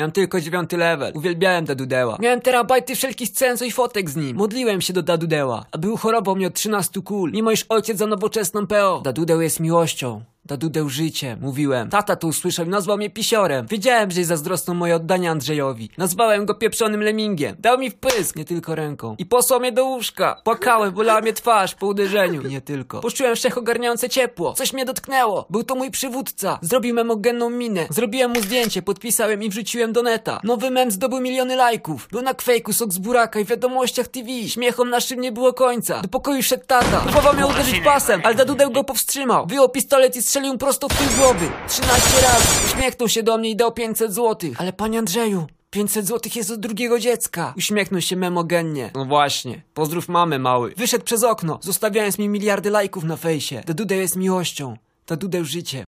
Miałem tylko dziewiąty level. Uwielbiałem Dadudeła. Miałem terabajty wszelkich scen i fotek z nim. Modliłem się do Dadudeła, a był chorował mnie od 13 kul, mimo iż ojciec za nowoczesną PO. Dadudeł jest miłością. Dadudeł życie, mówiłem. Tata to usłyszał i nazwał mnie pisiorem. Wiedziałem, że jest zazdrosną moje oddanie Andrzejowi. Nazwałem go pieprzonym lemingiem. Dał mi wpysk, nie tylko ręką. I posłał mnie do łóżka. Płakałem, bolała mnie twarz po uderzeniu. Nie tylko. Poczułem wszechogarniające ciepło. Coś mnie dotknęło. Był to mój przywódca. Zrobił memogenną minę. Zrobiłem mu zdjęcie, podpisałem i wrzuciłem do neta. Nowy mem zdobył miliony lajków. Był na kwejku, sok z buraka i w wiadomościach TV. Śmiechom naszym nie było końca. Do pokoju szedł tata. Próbował mnie uderzyć pasem, ale Dadudeł go powstrzymał. Wyjął pistolet i strzelił mu prosto w tył głowy. 13 razy. Uśmiechnął się do mnie i dał 500 złotych. Ale panie Andrzeju, 500 złotych jest od drugiego dziecka. Uśmiechnął się memogennie. No właśnie. Pozdrów mamy, mały. Wyszedł przez okno, zostawiając mi miliardy lajków na fejsie. Dadudeł jest miłością. Dadudeł życie.